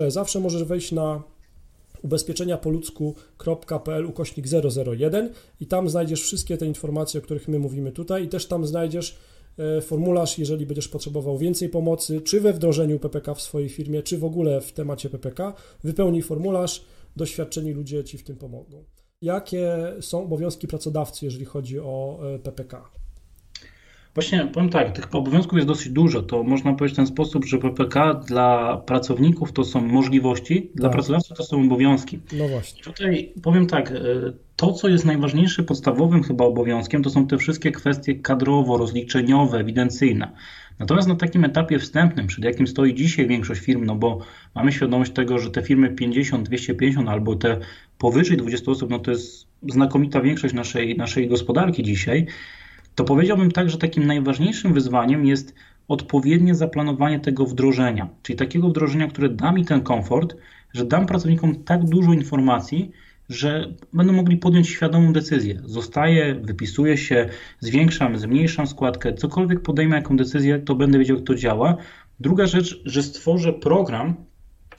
Zawsze możesz wejść na ubezpieczenia po ludzku.pl ukośnik 001 i tam znajdziesz wszystkie te informacje, o których my mówimy tutaj i też tam znajdziesz e, formularz, jeżeli będziesz potrzebował więcej pomocy, czy we wdrożeniu PPK w swojej firmie, czy w ogóle w temacie PPK. Wypełnij formularz, doświadczeni ludzie Ci w tym pomogą. Jakie są obowiązki pracodawcy, jeżeli chodzi o e, PPK? Właśnie powiem tak, tych obowiązków jest dosyć dużo. To można powiedzieć w ten sposób, że PPK dla pracowników to są możliwości, dla tak. pracodawców to są obowiązki. No właśnie. I tutaj powiem tak, e, to co jest najważniejsze, podstawowym chyba obowiązkiem, to są te wszystkie kwestie kadrowo-rozliczeniowe, ewidencyjne. Natomiast na takim etapie wstępnym, przed jakim stoi dzisiaj większość firm, no bo mamy świadomość tego, że te firmy 50, 250 albo te powyżej 20 osób, no to jest znakomita większość naszej, naszej gospodarki dzisiaj, to powiedziałbym tak, że takim najważniejszym wyzwaniem jest odpowiednie zaplanowanie tego wdrożenia, czyli takiego wdrożenia, które da mi ten komfort, że dam pracownikom tak dużo informacji, że będą mogli podjąć świadomą decyzję. Zostaję, wypisuję się, zwiększam, zmniejszam składkę, cokolwiek podejmę jaką decyzję, to będę wiedział, jak to działa. Druga rzecz, że stworzę program,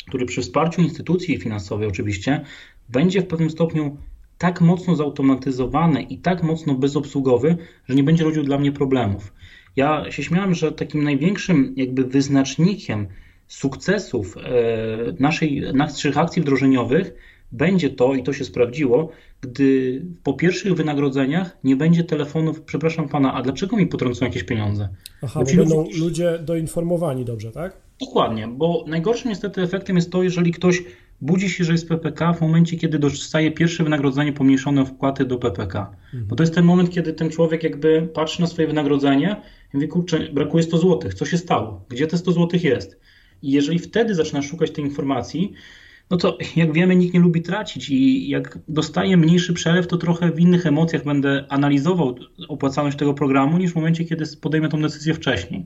który przy wsparciu instytucji finansowej oczywiście będzie w pewnym stopniu tak mocno zautomatyzowany i tak mocno bezobsługowy, że nie będzie rodził dla mnie problemów. Ja się śmiałem, że takim największym jakby wyznacznikiem sukcesów e, naszej, naszych akcji wdrożeniowych będzie to, i to się sprawdziło, gdy po pierwszych wynagrodzeniach nie będzie telefonów, przepraszam pana, a dlaczego mi potrącą jakieś pieniądze? Aha, bo, będą ludzie doinformowani dobrze, tak? Dokładnie, bo najgorszym niestety efektem jest to, jeżeli ktoś budzi się, że jest PPK w momencie, kiedy dostaje pierwsze wynagrodzenie pomniejszone o wpłaty do PPK. Mhm. Bo to jest ten moment, kiedy ten człowiek jakby patrzy na swoje wynagrodzenie i mówi, kurczę, brakuje 100 zł, co się stało? Gdzie te 100 zł jest? I jeżeli wtedy zaczyna szukać tej informacji, no to jak wiemy, nikt nie lubi tracić i jak dostaję mniejszy przelew, to trochę w innych emocjach będę analizował opłacalność tego programu niż w momencie, kiedy podejmę tą decyzję wcześniej.